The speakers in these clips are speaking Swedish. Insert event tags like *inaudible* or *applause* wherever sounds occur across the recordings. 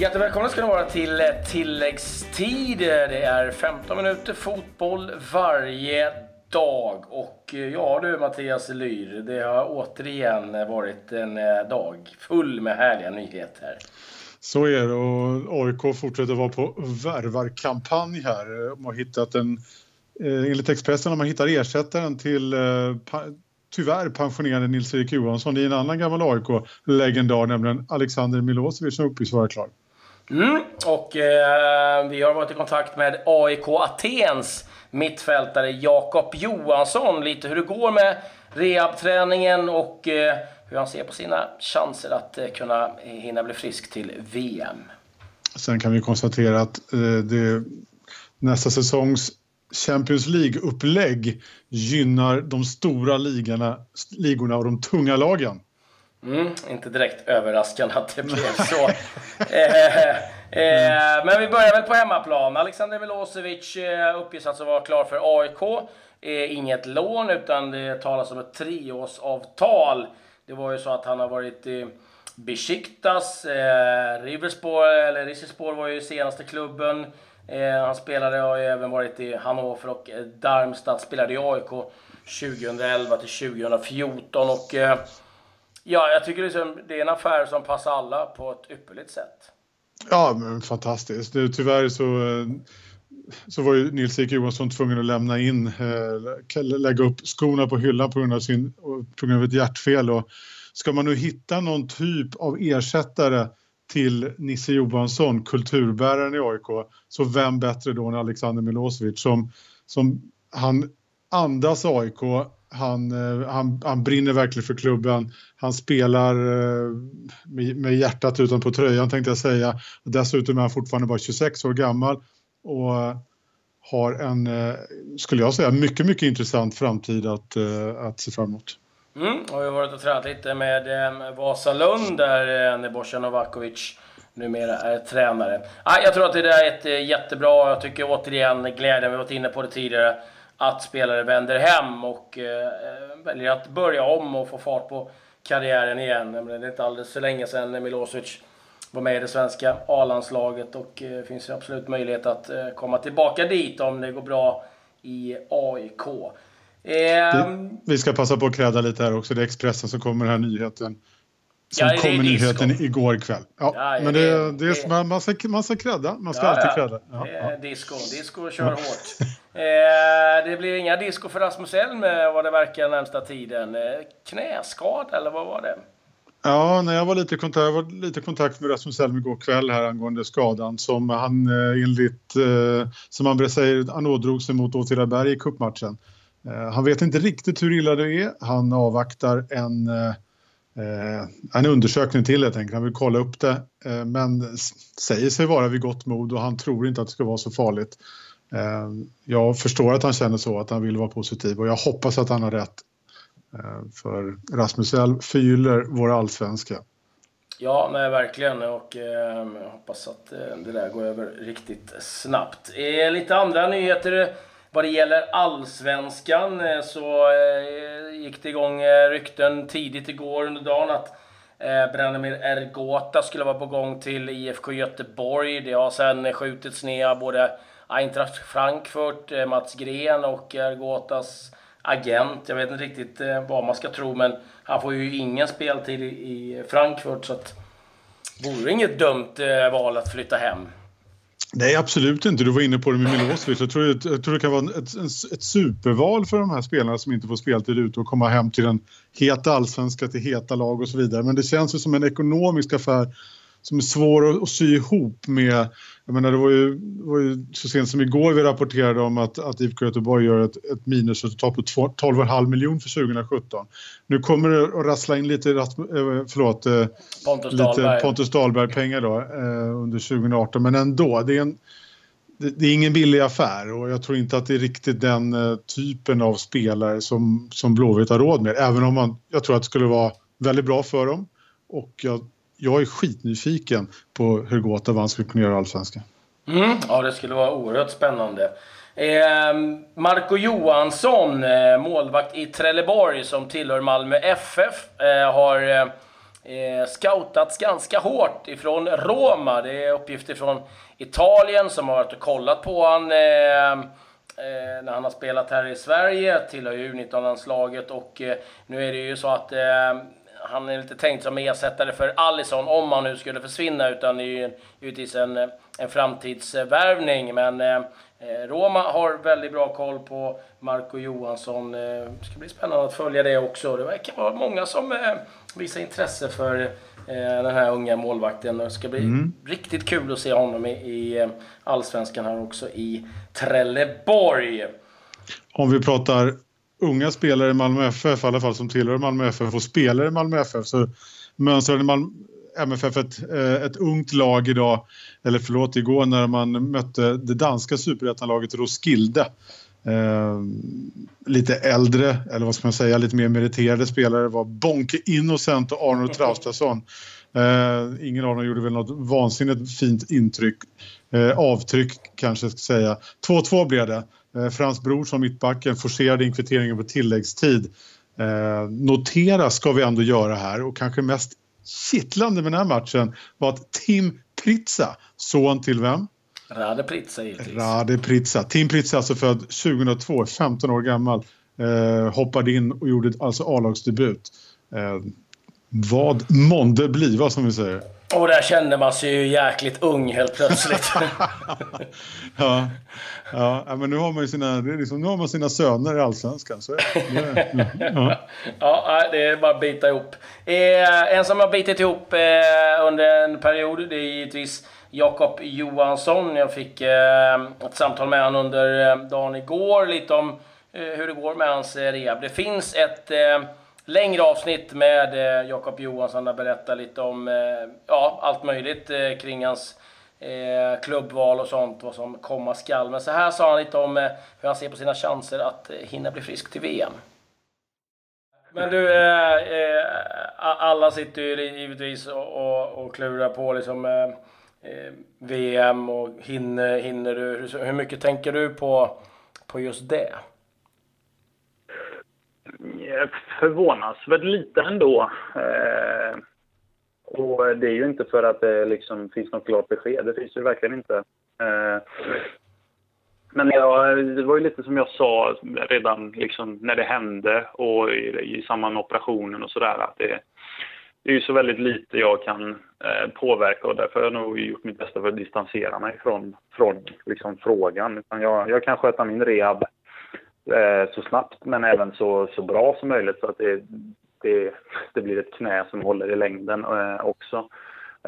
Jättevälkomna ska ni vara till eh, tilläggstid. Eh, det är 15 minuter fotboll varje dag. Och eh, ja du Mattias Lyr, det har återigen varit en dag full med härliga nyheter. Så är det och AIK fortsätter vara på värvarkampanj här. De har hittat en, enligt Expressen har man hittat ersättaren till tyvärr pensionerade Nils-Erik Johansson i en annan gammal AIK-legendar, nämligen Alexander Milosevic som uppges vara klar. Mm, och eh, vi har varit i kontakt med AIK Atens mittfältare Jakob Johansson. Lite hur det går med rehabträningen och eh, hur han ser på sina chanser att eh, kunna hinna bli frisk till VM. Sen kan vi konstatera att eh, det, nästa säsongs Champions League-upplägg gynnar de stora ligorna, ligorna och de tunga lagen. Mm, inte direkt överraskande att det blev så. *laughs* eh, eh, men vi börjar väl på hemmaplan. Alexander Milosevic eh, uppges alltså vara klar för AIK. Eh, inget lån, utan det talas om ett treårsavtal. Det var ju så att han har varit i Besiktas, Riverspor, eller Rizespor var ju senaste klubben. Han spelade och har även varit i Hannover och Darmstadt. Spelade i AIK 2011 till 2014. Och, ja, jag tycker liksom, det är en affär som passar alla på ett ypperligt sätt. Ja, men fantastiskt. Det, tyvärr så, eh, så var ju Nils-Erik Johansson tvungen att lämna in, eh, lägga upp skorna på hyllan på grund av, sin, på grund av ett hjärtfel. Och ska man nu hitta någon typ av ersättare till Nisse Johansson, kulturbäraren i AIK, så vem bättre då än Alexander Milosevic som, som han andas AIK, han, eh, han, han brinner verkligen för klubben, han spelar eh, med, med hjärtat utanpå tröjan tänkte jag säga. Dessutom är han fortfarande bara 26 år gammal och har en, eh, skulle jag säga, mycket, mycket intressant framtid att, att se fram emot. Mm, och vi har varit och tränat lite med eh, Vasalund där eh, Novakovic numera är tränare. Ah, jag tror att det där är ett, eh, jättebra, jag tycker återigen glädjen, vi har varit inne på det tidigare, att spelare vänder hem och eh, väljer att börja om och få fart på karriären igen. Det är inte alldeles för länge sedan Milosevic var med i det svenska A-landslaget och det eh, finns absolut möjlighet att eh, komma tillbaka dit om det går bra i AIK. Um, vi ska passa på att kräda lite här också. Det är Expressen som kommer den här nyheten. Som ja, kom nyheten igår kväll. Ja, ja men det, det, det, är, man, man, ska, man ska krädda. Man ska alltid krädda. Ja, ja. Disco. Disco kör hårt. eh, det blir inga disco för Rasmus Elm vad det verkar närmsta tiden. Eh, knäskada eller vad var det? Ja, när jag var lite kontakt, var lite kontakt med Rasmus Elm igår kväll här angående skadan som han eh, enligt, eh, som han säger, han ådrog sig mot Åtvidaberg i cupmatchen. Eh, han vet inte riktigt hur illa det är. Han avvaktar en, eh, Eh, en undersökning till helt enkelt. Han vill kolla upp det eh, men säger sig vara vid gott mod och han tror inte att det ska vara så farligt. Eh, jag förstår att han känner så, att han vill vara positiv och jag hoppas att han har rätt. Eh, för Rasmus Elm förgyller vår allsvenska. Ja, nej, verkligen. Och eh, jag hoppas att eh, det där går över riktigt snabbt. Eh, lite andra nyheter vad det gäller allsvenskan eh, så eh, gick det igång eh, rykten tidigt igår under dagen att Branimir Ergota skulle vara på gång till IFK Göteborg. Det har sen skjutits ner av både Eintracht Frankfurt, Mats Gren och Ergotas agent. Jag vet inte riktigt vad man ska tro, men han får ju ingen speltid i Frankfurt så att vore inget dumt val att flytta hem. Nej, absolut inte. Du var inne på det med *laughs* Milosevic. Jag tror, jag tror det kan vara ett, ett, superval för de här spelarna som inte får speltid ute och komma hem till en het allsvenska, till heta lag och så vidare. Men det känns ju som en ekonomisk affär som är svår att, sy ihop med... Jag menar, det var ju, var ju så sent som igår vi rapporterade om att, att IFK Göteborg gör ett, ett minusresultat på 12,5 miljoner för 2017. Nu kommer det att rassla in lite, eh, förlåt, eh, Pontus lite Dahlberg. Pontus Dahlberg-pengar då, eh, under 2018, men ändå. Det är en, det, det, är ingen billig affär och jag tror inte att det är riktigt den uh, typen av spelare som, som Blåvitt har råd med. Även om man, jag tror att det skulle vara väldigt bra för dem. Och jag, jag är skitnyfiken på hur Gåta skulle kunna göra allsvenskan. Mm, ja, det skulle vara oerhört spännande. Eh, Marco Johansson, eh, målvakt i Trelleborg som tillhör Malmö FF, eh, har eh, eh, scoutats ganska hårt ifrån Roma. Det är uppgifter från Italien som har varit och kollat på honom eh, eh, när han har spelat här i Sverige, tillhör ju U19-landslaget och eh, nu är det ju så att eh, han är inte tänkt som ersättare för Allison om han nu skulle försvinna, utan det är ju givetvis en, en framtidsvärvning. Men eh, Roma har väldigt bra koll på Marco Johansson. Eh, det ska bli spännande att följa det också. Det verkar vara många som eh, visar intresse för eh, den här unga målvakten. Det ska bli mm. riktigt kul att se honom i, i eh, Allsvenskan här också i Trelleborg. Om vi pratar unga spelare i Malmö FF, i alla fall som tillhör Malmö FF och spelar i Malmö FF så mönstrade Malmö, MFF ett, eh, ett ungt lag idag, eller förlåt igår när man mötte det danska superettanlaget Roskilde. Eh, lite äldre, eller vad ska man säga, lite mer meriterade spelare var Bonke Innocent och Arnold Traustason. Eh, ingen av dem gjorde väl något vansinnigt fint intryck. Eh, avtryck kanske jag ska säga. 2-2 blev det. Eh, Frans Brorsson, mittbacken, forcerade inkvitteringen på tilläggstid. Eh, notera ska vi ändå göra här och kanske mest kittlande med den här matchen var att Tim Pritsa, son till vem? Rade Pritsa givetvis. Rade Pritsa. Tim Pritsa alltså född 2002, 15 år gammal. Eh, hoppade in och gjorde alltså A-lagsdebut. Eh, vad månde bliva som vi säger. Och där kände man sig ju jäkligt ung helt plötsligt. *laughs* ja. Ja, men nu har man ju sina, liksom, nu har man sina söner i Allsvenskan. Så, *laughs* ja. ja, det är bara att bita ihop. Eh, en som har bitit ihop eh, under en period, det är givetvis Jakob Johansson. Jag fick eh, ett samtal med honom under eh, dagen igår, lite om eh, hur det går med hans eh, rehab. Det finns ett längre avsnitt med eh, Jakob Johansson där berättar lite om eh, ja, allt möjligt eh, kring hans eh, klubbval och sånt, vad som komma skall. Men så här sa han lite om eh, hur han ser på sina chanser att eh, hinna bli frisk till VM. Men du, eh, eh alla sitter ju givetvis och, och, och klurar på liksom eh, eh, VM och hinner, hinner du? Hur, hur mycket tänker du på, på just det? Eh, förvånansvärt lite ändå. Eh, och det är ju inte för att det liksom finns något klart besked. Det finns ju verkligen inte. Eh, men jag, det var ju lite som jag sa redan liksom när det hände och i, i samband med operationen och sådär att det, det är ju så väldigt lite jag kan eh, påverka och därför har jag nog gjort mitt bästa för att distansera mig från, från liksom, frågan. Utan jag, jag kan sköta min rehab Eh, så snabbt men även så, så bra som möjligt så att det, det, det blir ett knä som håller i längden eh, också.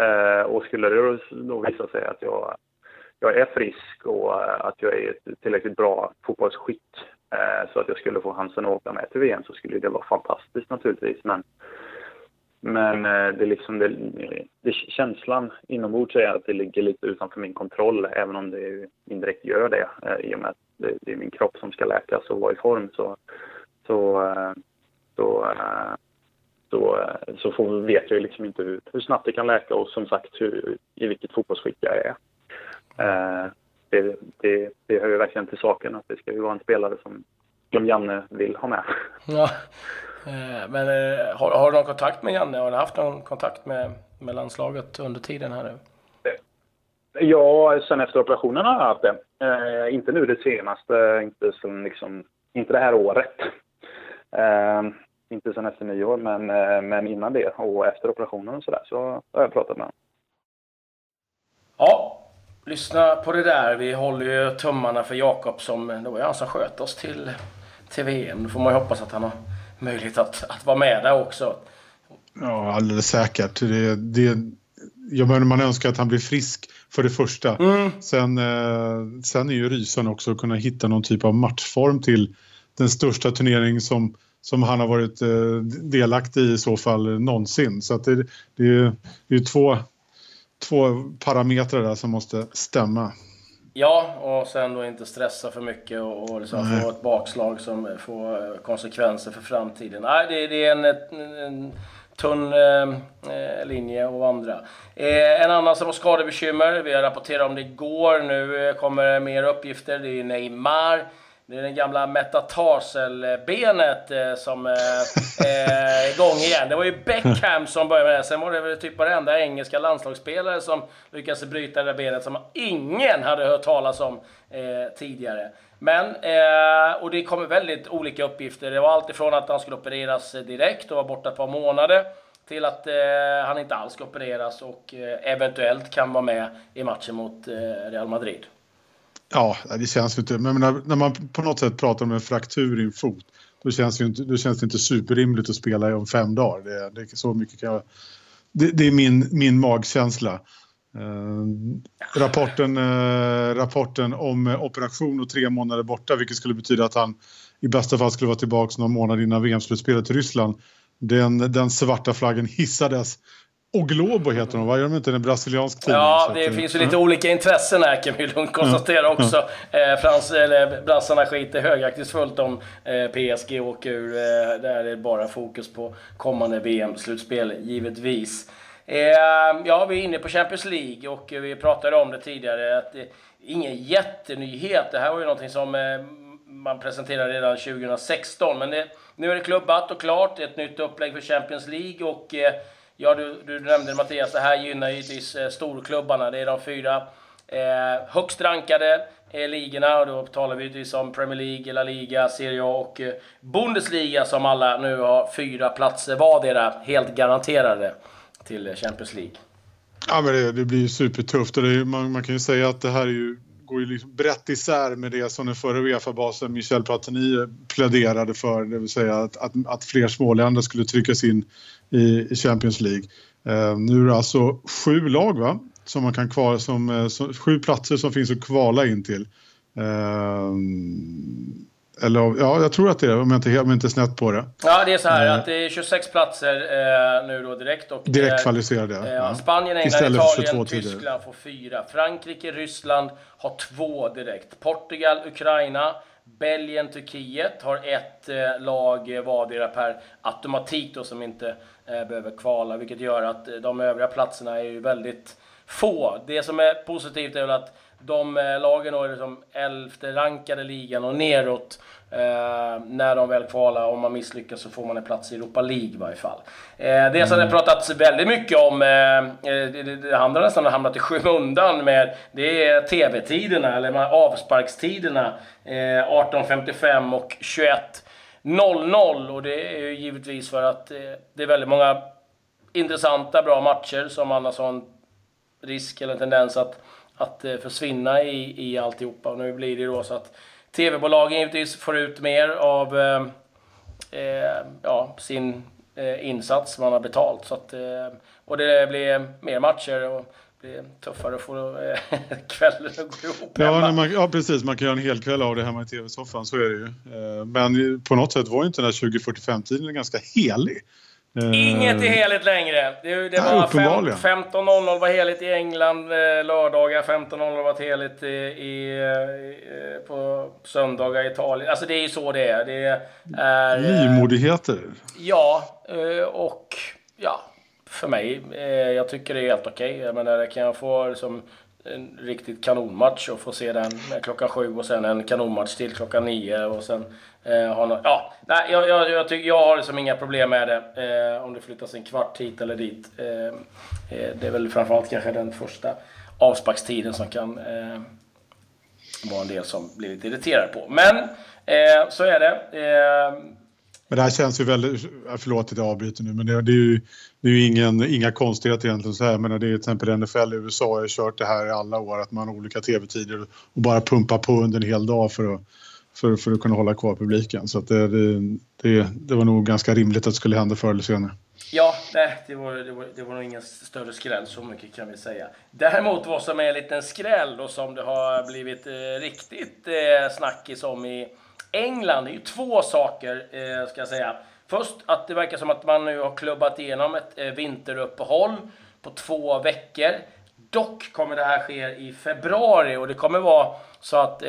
Eh, och skulle det då visa sig att jag, jag är frisk och eh, att jag är ett tillräckligt bra fotbollsskick eh, så att jag skulle få chansen att åka med till VM så skulle det vara fantastiskt naturligtvis. Men, men eh, det är liksom det, det, känslan inombords är att det ligger lite utanför min kontroll även om det indirekt gör det i och med att det, det, är min kropp som ska läkas och vara i form så, så, eh, så, eh, så, eh, så får, vet jag liksom inte hur, hur snabbt det kan läka och som sagt hur, i vilket fotbollsskick jag är. Det, det, det hör ju verkligen till saken att det ska ju vara en spelare som, som Janne vill ha med. Ja. Men har, har du någon kontakt med Janne? Har du haft någon kontakt med, med landslaget under tiden här nu? Ja, sen efter operationen har jag haft det. Eh, inte nu det senaste, inte, som liksom, inte det här året. Eh, inte sen efter nyår, men, eh, men innan det och efter operationen och sådär så har jag pratat med honom. Ja, lyssna på det där. Vi håller ju tummarna för Jakob som, det var ju han som sköt oss till, till VM. Då får man ju hoppas att han har möjlighet att, att vara med där också. Ja, alldeles säkert. Det, det, jag menar, man önskar att han blir frisk för det första. Mm. Sen, eh, sen är ju Rysan också att kunna hitta någon typ av matchform till den största turnering som, som han har varit eh, delaktig i i så fall någonsin. Så att det, det, är, det är två, två parametrar där som måste stämma. Ja, och sen då inte stressa för mycket och, och liksom få ett bakslag som får konsekvenser för framtiden. Nej, det, det är en, en tunn eh, eh, linje och vandra. Eh, en annan som har skadebekymmer, vi har rapporterat om det igår, nu eh, kommer mer uppgifter, det är Neymar. Det är det gamla metatarselbenet eh, som eh, är igång igen. Det var ju Beckham som började med det. Sen var det väl typ varenda engelska landslagsspelare som lyckades bryta det där benet som ingen hade hört talas om eh, tidigare. Men, eh, och det kommer väldigt olika uppgifter. Det var allt ifrån att han skulle opereras direkt och vara borta ett par månader till att eh, han inte alls ska opereras och eh, eventuellt kan vara med i matchen mot eh, Real Madrid. Ja, det känns ju inte. Men när man på något sätt pratar om en fraktur i en fot då känns, det inte, då känns det inte superrimligt att spela om fem dagar. Det, det är så mycket kan jag, det, det, är min, min magkänsla. Eh, rapporten, eh, rapporten om eh, operation och tre månader borta vilket skulle betyda att han i bästa fall skulle vara tillbaka någon månad innan VM-slutspelet i Ryssland. Den, den svarta flaggen hissades och Globo heter de, va? Gör de inte en brasiliansk tidning? Ja, det att, finns ju lite olika intressen här kan vi lugnt konstatera ja, också. Ja. Eh, Frans, eller brassarna skiter högaktningsfullt om eh, PSG åker ur. Eh, där är det bara fokus på kommande VM-slutspel, givetvis. Eh, ja, vi är inne på Champions League och vi pratade om det tidigare. att det, Ingen jättenyhet. Det här var ju någonting som eh, man presenterade redan 2016. Men det, nu är det klubbat och klart. Ett nytt upplägg för Champions League och eh, Ja, du, du nämnde Mattias, det här gynnar givetvis eh, storklubbarna. Det är de fyra eh, högst rankade eh, ligorna. Och då talar vi givetvis om Premier League, La Liga, Serie A och eh, Bundesliga som alla nu har fyra platser vardera, helt garanterade till eh, Champions League. Ja, men det, det blir supertufft och är, man, man, kan ju säga att det här är ju, går ju liksom brett isär med det som den förre Uefa-basen Michel Platini pläderade för, det vill säga att, att, att fler småländer skulle tryckas in i Champions League. Eh, nu är det alltså sju lag va? Som man kan kvala, som, eh, som, sju platser som finns att kvala in till. Eh, eller ja, jag tror att det är om jag inte, jag inte är snett på det. Ja, det är så här uh, att det är 26 platser uh, nu då direkt. Och, direkt kvalificerade, uh, ja. Spanien, England, Italien, Tyskland får fyra. Frankrike, Ryssland har två direkt. Portugal, Ukraina, Belgien, Turkiet har ett eh, lag vardera per automatik då som inte eh, behöver kvala, vilket gör att eh, de övriga platserna är ju väldigt få. Det som är positivt är väl att de eh, lagen är liksom elfte rankade ligan och neråt Eh, när de väl kvalar, om man misslyckas så får man en plats i Europa League i varje fall. Eh, det som det pratats väldigt mycket om, eh, eh det, det handlar nästan har hamnat i skymundan med, det är TV-tiderna, eller avsparkstiderna. Eh, 18.55 och 21.00 och det är ju givetvis för att eh, det är väldigt många intressanta, bra matcher som annars har en risk eller en tendens att, att eh, försvinna i, i alltihopa. Och nu blir det då så att TV-bolagen givetvis får ut mer av eh, eh, ja, sin eh, insats man har betalt. Så att, eh, och det blir mer matcher och det blir tuffare att få eh, *laughs* kvällen att gå ihop ja, man, ja, precis. Man kan göra en hel kväll av det hemma i TV-soffan, så är det ju. Men på något sätt var ju inte den här 2045-tiden ganska helig. Inget är heligt längre. Det, det var 15.00 var heligt i England eh, lördagar, 15.00 var heligt i, i, i, på söndagar i Italien. Alltså det är ju så det är. Det är Nymodigheter. Ja, eh, och ja, för mig. Eh, jag tycker det är helt okej. Okay. Jag menar, kan jag få liksom, en riktigt kanonmatch och få se den klockan sju och sen en kanonmatch till klockan nio och sen eh, ha något, ja, nej, jag, jag, jag, tycker, jag har liksom inga problem med det eh, om det flyttas en kvart hit eller dit. Eh, eh det är väl framförallt kanske den första avsparkstiden som kan eh, vara en del som blir lite irriterad på. Men eh, så är det. Eh, men det här känns ju väldigt, förlåt att jag avbryter nu, men det, det är ju, det är ju ingen, inga konstigheter egentligen. Så här. Men det är till exempel NFL i USA har kört det här i alla år, att man har olika tv-tider och bara pumpar på under en hel dag för att, för, för att kunna hålla kvar publiken. Så det, det, det, det, var nog ganska rimligt att det skulle hända förr eller senare. Ja, nej, det var, det, var, det var nog ingen större skräll, så mycket kan vi säga. Däremot vad som är en liten skräll och som det har blivit eh, riktigt eh, snackis om i England är ju två saker, eh, ska jag säga. Först att det verkar som att man nu har klubbat igenom ett eh, vinteruppehåll på två veckor. Dock kommer det här ske i februari och det kommer vara så att eh,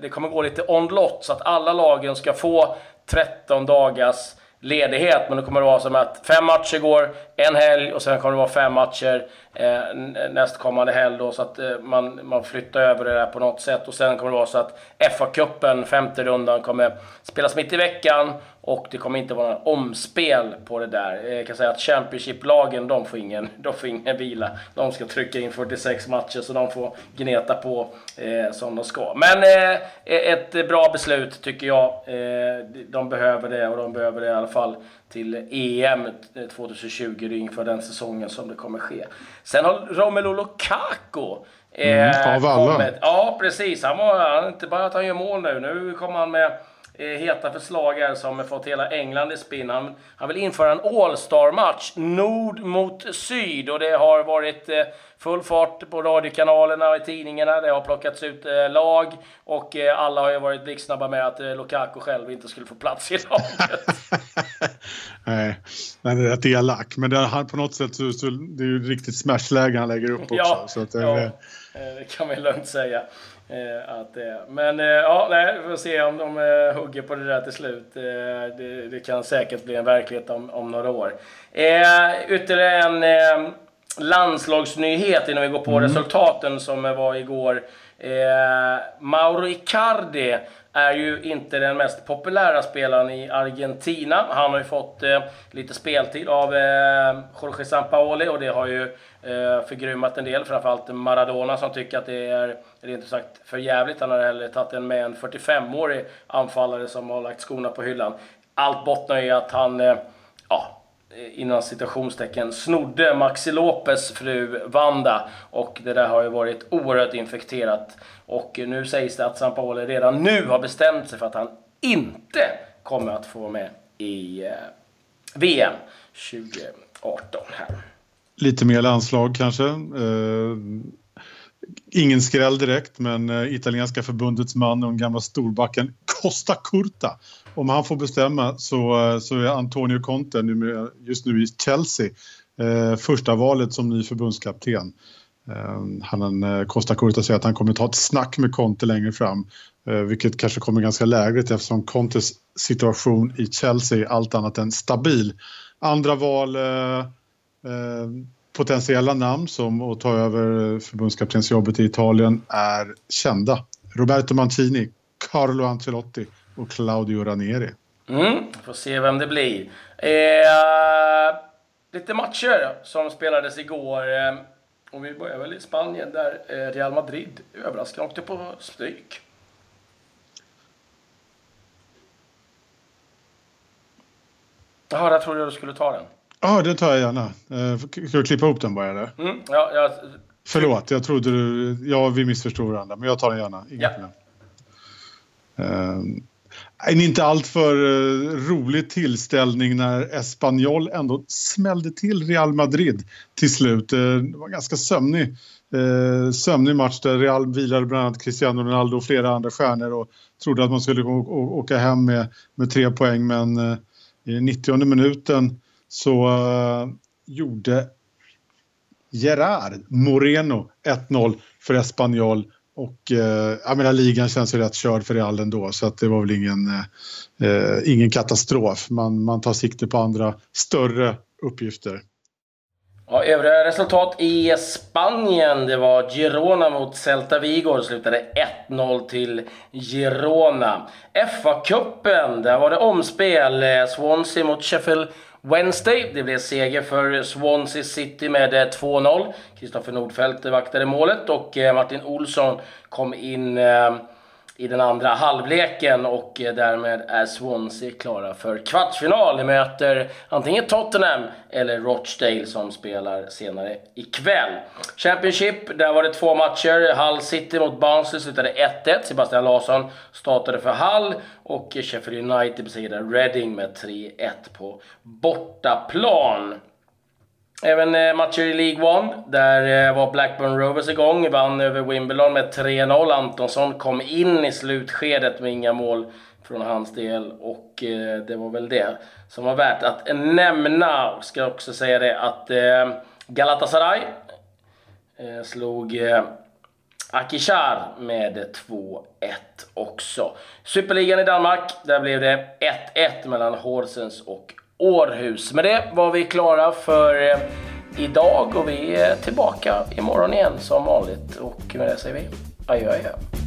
det kommer gå lite on-lot så att alla lagen ska få 13 dagars ledighet. Men det kommer vara som att fem matcher går en helg och sen kommer det vara fem matcher eh, nästkommande helg då, så att eh, man, man flyttar över det där på något sätt. Och sen kommer det vara så att FA-cupen, femte rundan, kommer spelas mitt i veckan och det kommer inte vara några omspel på det där. Eh, jag kan säga att Championship-lagen, de får ingen, *laughs* de får ingen vila. De ska trycka in 46 matcher, så de får gneta på eh, som de ska. Men eh, ett bra beslut tycker jag. Eh, de behöver det och de behöver det i alla fall till EM 2020 inför den säsongen som det kommer ske. Sen har Romelu Lukaku eh, mm, av alla. Kommit. Ja, precis. Han var inte bara att han gör mål nu. Nu kommer han med eh, heta förslag här som har fått hela England i spinn. Han, han vill införa en All-star-match, nord mot syd. Och det har varit eh, full fart på radiokanalerna och i tidningarna. Det har plockats ut eh, lag och eh, alla har ju varit blixtsnabba med att eh, Lukaku själv inte skulle få plats i laget. *laughs* Nej, han är rätt elak. Men det, han, på något sätt så, så det är ju riktigt smashläge han lägger upp också. Ja, så att, ja eh, det kan man lugnt säga. Eh, att det Men eh, ja, nej, vi får se om de eh, hugger på det där till slut. Eh, det, det, kan säkert bli en verklighet om, om några år. Eh, ytterligare en eh, landslagsnyhet innan vi går på mm. resultaten som var igår. Eh, Mauro Icardi är ju inte den mest populära spelaren i Argentina. Han har ju fått eh, lite speltid av eh, Jorge Sampaoli och det har ju eh, förgrymmat en del. Framförallt Maradona som tycker att det är rent sagt för jävligt. Han har hellre tagit en med en 45-årig anfallare som har lagt skorna på hyllan. Allt bottnar i att han, eh, ja, Eh, innan citationstecken, snodde Maxi Lopez fru Wanda. Och det där har ju varit oerhört infekterat. Och nu sägs det att Sampaoli redan nu har bestämt sig för att han inte kommer att få vara med i eh, VM 2018 här. Lite mer landslag kanske. Eh, Ingen skräll direkt, men eh, italienska förbundets man och den gamla storbacken Costa Curta. Om han får bestämma så, eh, så är Antonio Conte nu, just nu i Chelsea eh, första valet som ny förbundskapten. Han, Costa Curta säger att han kommer ta ett snack med Conte längre fram, vilket kanske kommer ganska lägligt eftersom Contes situation i Chelsea är allt annat än stabil. Andra val Eh, potentiella namn som att ta över förbundskaptensjobbet i Italien är kända. Roberto Mancini, Carlo Ancelotti och Claudio Ranieri. Mm, får se vem det blir. Eh, lite matcher som spelades igår. Eh, och vi börjar väl i Spanien där eh, Real Madrid överraskande åkte på stryk. Jaha, där trodde jag du skulle ta den. Ja, det tar jag gärna. Eh, ska du klippa ihop den bara eller? Mm, ja, jag... Förlåt, jag trodde du... Ja, vi missförstod varandra, men jag tar den gärna. Inga ja. problem. En inte alltför uh, rolig tillställning när Espanyol ändå smällde till Real Madrid till slut. Uh, det var en ganska sömnig, uh, sömnig match där Real vilade bland annat Cristiano Ronaldo och flera andra stjärnor och trodde att man skulle åka hem med, med tre poäng men i 90 minuten så uh, gjorde Gerard Moreno 1-0 för Espanyol och uh, jag menar, ligan känns ju rätt körd för Real ändå så att det var väl ingen, uh, ingen katastrof. Man, man tar sikte på andra större uppgifter. Ja, övriga resultat i Spanien. Det var Girona mot Celta Vigo. Det slutade 1-0 till Girona. FA-cupen, där var det omspel. Swansea mot Sheffield Wednesday. Det blev seger för Swansea City med eh, 2-0. Kristoffer Nordfeldt vaktade målet och eh, Martin Olsson kom in eh, i den andra halvleken och eh, därmed är Swansea klara för kvartsfinal. De möter antingen Tottenham eller Rochdale som spelar senare ikväll. Championship, där var det två matcher. Hull City mot Barnsley slutade 1-1. Sebastian Larsson startade för Hull och Sheffield United besegrade Reading med 3-1 på bortaplan. Även eh, matcher i League One. Där eh, var Blackburn Rovers igång. Vann över Wimbledon med 3-0. Antonsson kom in i slutskedet med inga mål från hans del. Och eh, det var väl det som var värt att nämna. Ska också säga det att Galatasaray slog Akishar med 2-1 också. Superligan i Danmark, där blev det 1-1 mellan Horsens och Århus. Med det var vi klara för eh, idag och vi är tillbaka imorgon igen som vanligt. Och med det säger vi adjö adjö.